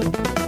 Bye.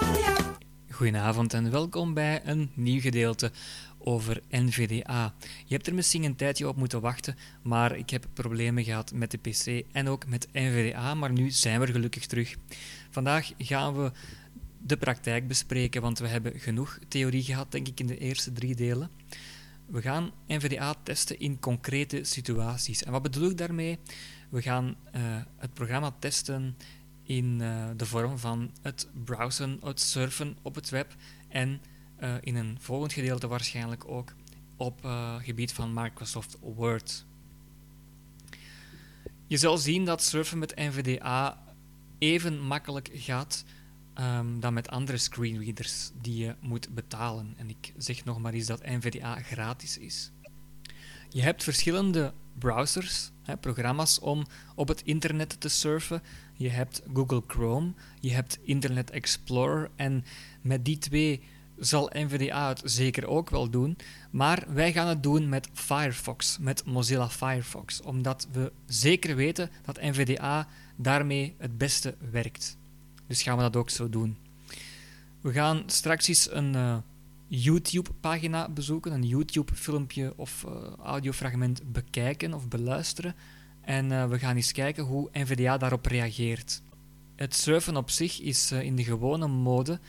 Goedenavond en welkom bij een nieuw gedeelte over NVDA. Je hebt er misschien een tijdje op moeten wachten, maar ik heb problemen gehad met de PC en ook met NVDA, maar nu zijn we gelukkig terug. Vandaag gaan we de praktijk bespreken, want we hebben genoeg theorie gehad, denk ik, in de eerste drie delen. We gaan NVDA testen in concrete situaties. En wat bedoel ik daarmee? We gaan uh, het programma testen in uh, de vorm van het browsen, het surfen op het web en uh, in een volgend gedeelte waarschijnlijk ook op uh, gebied van Microsoft Word. Je zal zien dat surfen met NVDA even makkelijk gaat um, dan met andere screenreaders die je moet betalen. En ik zeg nog maar eens dat NVDA gratis is. Je hebt verschillende browsers, programma's om op het internet te surfen. Je hebt Google Chrome, je hebt Internet Explorer en met die twee zal NVDA het zeker ook wel doen, maar wij gaan het doen met Firefox, met Mozilla Firefox, omdat we zeker weten dat NVDA daarmee het beste werkt. Dus gaan we dat ook zo doen. We gaan straks eens een uh, YouTube-pagina bezoeken, een YouTube-filmpje of uh, audiofragment bekijken of beluisteren. En uh, we gaan eens kijken hoe NVDA daarop reageert. Het surfen op zich is in de gewone mode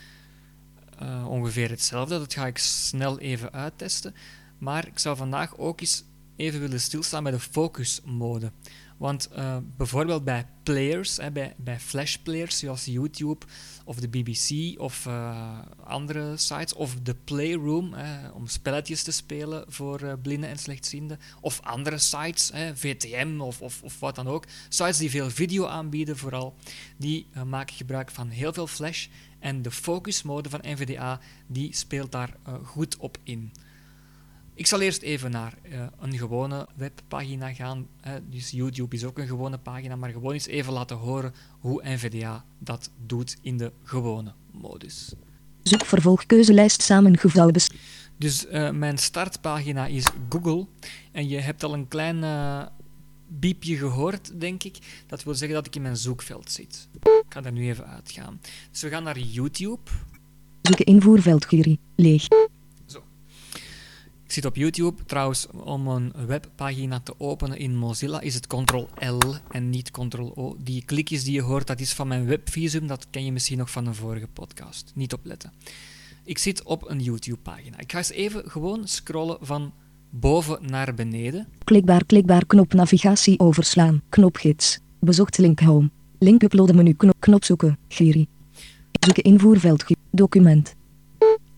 ongeveer hetzelfde. Dat ga ik snel even uittesten. Maar ik zou vandaag ook eens even willen stilstaan bij de focus mode. Want uh, bijvoorbeeld bij players, hè, bij, bij flash players zoals YouTube of de BBC of uh, andere sites, of de Playroom om spelletjes te spelen voor uh, blinden en slechtzienden, of andere sites, hè, VTM of, of, of, wat dan ook. Sites die veel video aanbieden, vooral, die maken gebruik van heel veel flash en de focusmode van NVDA die speelt daar goed op in. Ik zal eerst even naar uh, een gewone webpagina gaan. Hè. Dus YouTube is ook een gewone pagina, maar gewoon eens even laten horen hoe NVDA dat doet in de gewone modus. Zoek vervolgkeuzelijst samengevouwen. Dus uh, mijn startpagina is Google en je hebt al een klein biepje gehoord, denk ik. Dat wil zeggen dat ik in mijn zoekveld zit. Ik ga daar nu even uitgaan. Dus we gaan naar YouTube. Zoeken invoerveld Giri. Leeg. Ik zit op YouTube. Trouwens, om een webpagina te openen in Mozilla is het Ctrl-L en niet Ctrl-O. Die klikjes die je hoort, dat is van mijn webvisum. Dat ken je misschien nog van een vorige podcast. Niet opletten. Ik zit op een YouTube-pagina. Ik ga eens even gewoon scrollen van boven naar beneden. Klikbaar, klikbaar, knop navigatie overslaan, knopgids, bezocht link home, link uploaden menu, knop, knop zoeken, Giri. Zoeken invoerveld, document.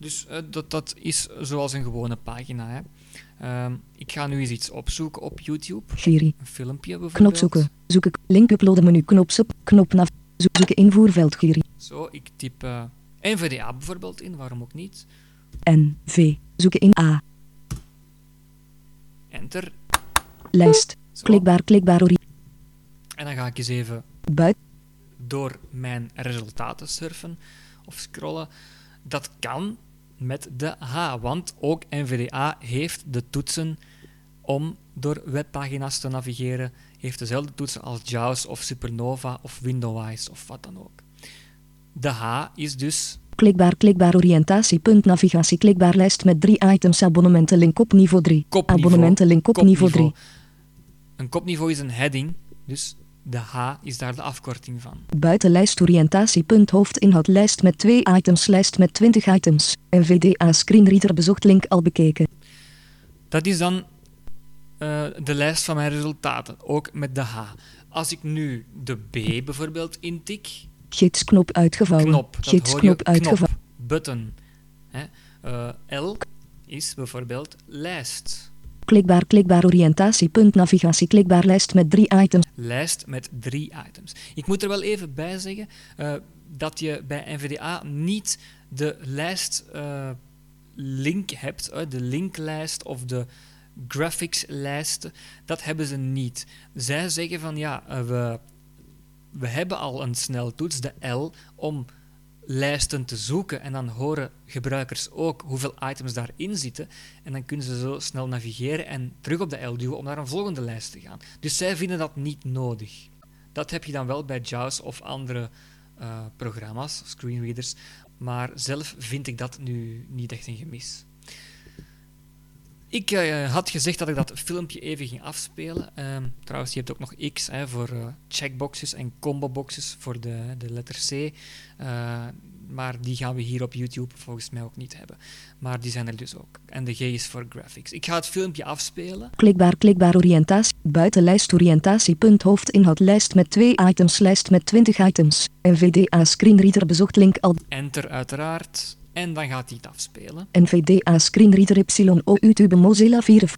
Dus uh, dat, dat is zoals een gewone pagina. Hè. Um, ik ga nu eens iets opzoeken op YouTube. Een filmpje bijvoorbeeld. Knop zoeken, zoeken, link uploaden menu, knop, knop nav, zoeken invoerveld, Giri. Zo, ik typ uh, NVDA bijvoorbeeld in, waarom ook niet. N, V, zoeken in A, Enter. Lijst. Zo. Klikbaar, klikbaar. En dan ga ik eens even Buit. door mijn resultaten surfen of scrollen. Dat kan met de H, want ook NVDA heeft de toetsen om door webpagina's te navigeren, heeft dezelfde toetsen als JAWS of Supernova of Windowise of wat dan ook. De H is dus Klikbaar, klikbaar, oriëntatie, punt, navigatie, klikbaar, lijst met drie items, abonnementen, link op niveau 3. Kopniveau. Abonnementen, link op niveau 3. Een kopniveau is een heading, dus de H is daar de afkorting van. Buitenlijst, oriëntatie, punt, hoofdinhoud, lijst met twee items, lijst met 20 items. NVDA screenreader bezocht, link al bekeken. Dat is dan uh, de lijst van mijn resultaten, ook met de H. Als ik nu de B bijvoorbeeld intik, Gidsknop uitgevouwen. Knop, Gidsknop uitgevouwen. Button. Hè. Uh, L is bijvoorbeeld lijst. Klikbaar, klikbaar oriëntatie, punt navigatie, klikbaar lijst met drie items. lijst met drie items. Ik moet er wel even bij zeggen eh, dat je bij NVDA niet de lijst eh, link hebt, eh, de linklijst of de graphics-lijsten. Dat hebben ze niet. Zij zeggen van ja, we, we hebben al een sneltoets, de L, om lijsten te zoeken. En dan horen gebruikers ook hoeveel items daarin zitten. En dan kunnen ze zo snel navigeren en terug op de L duwen om naar een volgende lijst te gaan. Dus zij vinden dat niet nodig. Dat heb je dan wel bij JAWS of andere eh, programma's, screenreaders. Maar zelf vind ik dat nu niet echt een gemis. Ik eh, had gezegd dat ik dat filmpje even ging afspelen. Ehm, trouwens, je hebt ook nog X hè, voor eh, checkboxes en comboboxes voor de, de letter C. Eh, maar die gaan we hier op YouTube volgens mij ook niet hebben. Maar die zijn er dus ook. En de G is voor graphics. Ik ga het filmpje afspelen. Klikbaar, klikbaar oriëntatie, buitenlijst oriëntatie, punt hoofdinhoud lijst met twee items, lijst met 20 items. NVDA screenreader bezocht link al. Enter uiteraard. En dan gaat hij het afspelen. NVDA screenreader YO YouTube Mozilla 4.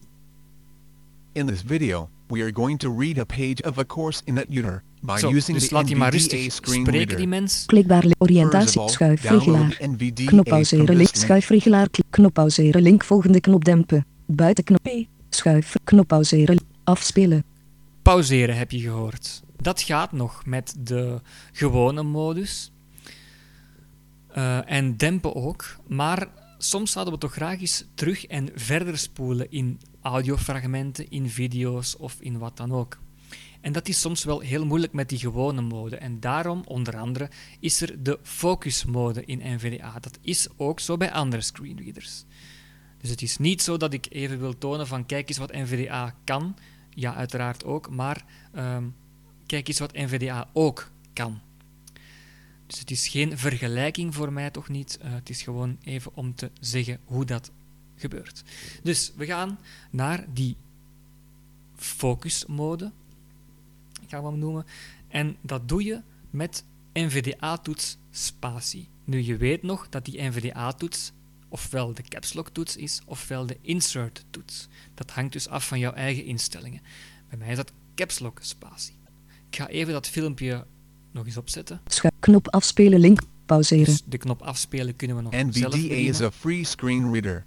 In this video, we are going to read a page of a course in NetUter by Zo, using dus the laat hij maar NVDA rustig spreken, die screenreader. mens. Klikbaar oriëntatie all, schuif download regelaar. NVDA Knop pauzeren link link. schuif regelaar klik knop pauzeren link volgende knop dempen. Buitenknop P schuif knop pauzeren afspelen. Pauzeren heb je gehoord. Dat gaat nog met de gewone modus. Eh, en dempen ook. Maar soms zouden we toch graag eens terug en verder spoelen in audiofragmenten, in video's of in wat dan ook. En dat is soms wel heel moeilijk met die gewone mode. En daarom, onder andere, is er de focus-mode in NVDA. Dat is ook zo bij andere screenreaders. Dus het is niet zo dat ik even wil tonen van kijk eens wat NVDA kan. Ja, uiteraard ook. Maar ehm, kijk eens wat NVDA ook kan. Dus het is geen vergelijking voor mij toch niet. Eh, het is gewoon even om te zeggen hoe dat gebeurt. Dus we gaan naar die focus-mode. Ik ga hem noemen. En dat doe je met NVDA-toets spatie. Nu, je weet nog dat die NVDA-toets ofwel de caps lock toets is, ofwel de insert toets. Dat hangt dus af van jouw eigen instellingen. Bij mij is dat caps lock spatie. Ik ga even dat filmpje nog eens opzetten. Schuif knop afspelen link pauzeren. Dus de knop afspelen kunnen we nog zelf NVDA is a free screen reader,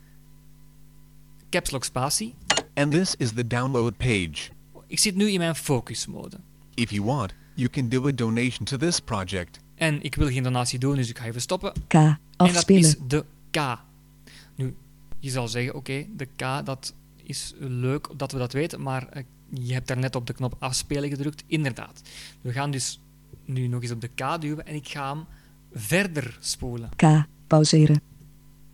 Caps lock spatie. and this is the download page. Ik zit nu in mijn focus mode. If you want, you can do a donation to this project. En ik wil geen donatie doen, dus ik ga even stoppen. K En dat afspelen. is de K. Nu, je zal zeggen, oké, de K, dat is leuk dat we dat weten, maar eh, je hebt daarnet op de knop afspelen gedrukt. Inderdaad. We gaan dus nu nog eens op de K duwen en ik ga hem verder spoelen. K pauzeren.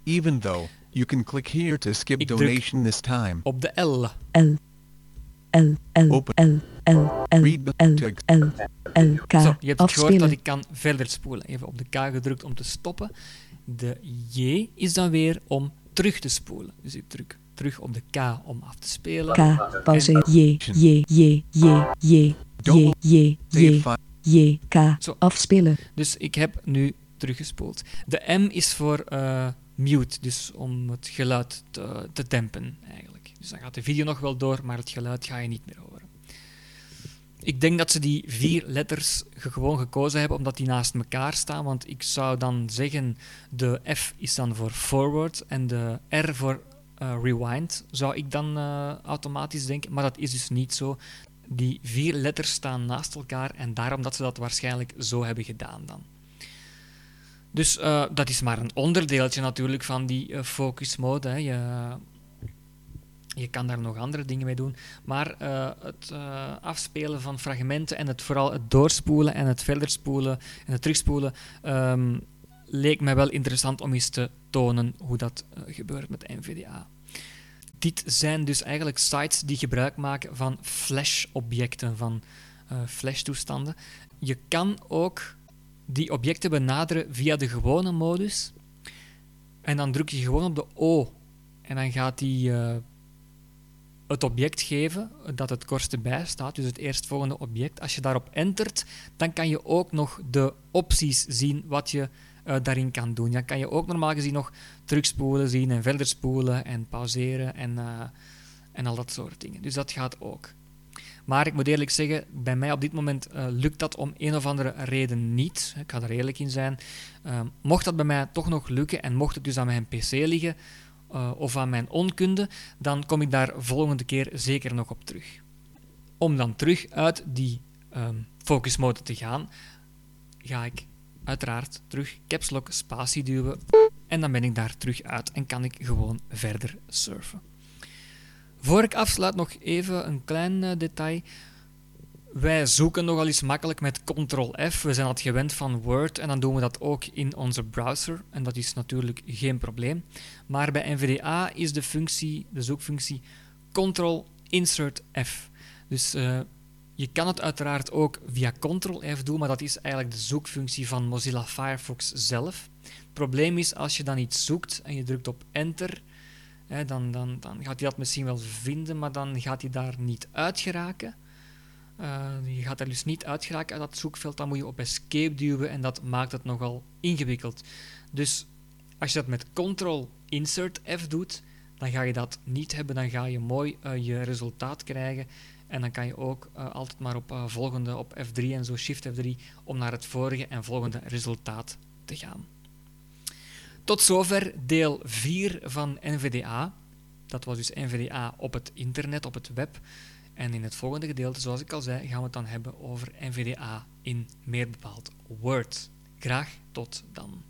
Even though, you can click here to skip Ik donation this time. Op de L. L L L Open. L L L Read the L text. L L K Zo, je hebt het gehoord dat afspelen. ik kan verder spoelen. Even op de K gedrukt om te stoppen. De J is dan weer om terug te spoelen. Dus ik druk terug op de K om af te spelen. K pauzeren. J J J J J J J J J K Zo. afspelen. Dus ik heb nu teruggespoeld. De M is voor eh, mute, dus om het geluid te, te dempen eigenlijk. Dus dan gaat de video nog wel door, maar het geluid ga je niet meer horen. Ik denk dat ze die vier letters ge- gewoon gekozen hebben omdat die naast elkaar staan. Want ik zou dan zeggen, de F is dan voor forward en de R voor eh, rewind, zou ik dan eh, automatisch denken. Maar dat is dus niet zo. Die vier letters staan naast elkaar en daarom dat ze dat waarschijnlijk zo hebben gedaan dan. Dus eh, dat is maar een onderdeeltje natuurlijk van die eh, focus mode. Hè. Je, je kan daar nog andere dingen mee doen. Maar eh, het eh, afspelen van fragmenten en het, vooral het doorspoelen en het verder spoelen en het terugspoelen ehm, leek mij wel interessant om eens te tonen hoe dat eh, gebeurt met NVDA. Dit zijn dus eigenlijk sites die gebruik maken van flash-objecten, van eh flash-toestanden. Je kan ook die objecten benaderen via de gewone modus. En dan druk je gewoon op de O. En dan gaat die eh, het object geven dat het kortste bij staat, dus het eerstvolgende object. Als je daarop entert, dan kan je ook nog de opties zien wat je eh, daarin kan doen. Dan kan je ook normaal gezien nog terugspoelen zien en verder spoelen en pauzeren en, eh, en al dat soort dingen. Dus dat gaat ook. Maar ik moet eerlijk zeggen, bij mij op dit moment uh, lukt dat om een of andere reden niet. Ik ga er eerlijk in zijn. Mocht dat bij mij toch nog lukken en mocht het dus aan mijn PC liggen uh, of aan mijn onkunde, dan kom ik daar volgende keer zeker nog op terug. Om dan terug uit die um, focus mode te gaan, ga ik uiteraard terug caps lock spatie duwen en dan ben ik daar terug uit en kan ik gewoon verder surfen. Voor ik afsluit nog even een klein uh, detail. Wij zoeken nogal eens makkelijk met Ctrl-F. We zijn dat gewend van Word en dan doen we dat ook in onze browser. En dat is natuurlijk geen probleem. Maar bij NVDA is de functie, de zoekfunctie Ctrl-Insert-F. Dus uh, je kan het uiteraard ook via Ctrl-F doen, maar dat is eigenlijk de zoekfunctie van Mozilla Firefox zelf. Het probleem is als je dan iets zoekt en je drukt op Enter, hè, dan, dan, dan gaat hij dat misschien wel vinden, maar dan gaat hij daar niet uit geraken. Uh, je gaat er dus niet uit geraken uit dat zoekveld, dan moet je op Escape duwen en dat maakt het nogal ingewikkeld. Dus als je dat met Ctrl-Insert-F doet, dan ga je dat niet hebben, dan ga je mooi uh, je resultaat krijgen en dan kan je ook uh, altijd maar op volgende, op F3 en zo Shift F3, om naar het vorige en volgende resultaat te gaan. Tot zover deel 4 van NVDA. Dat was dus NVDA op het internet, op het web. En in het volgende gedeelte, zoals ik al zei, gaan we het dan hebben over NVDA in meer bepaald Word. Graag tot dan.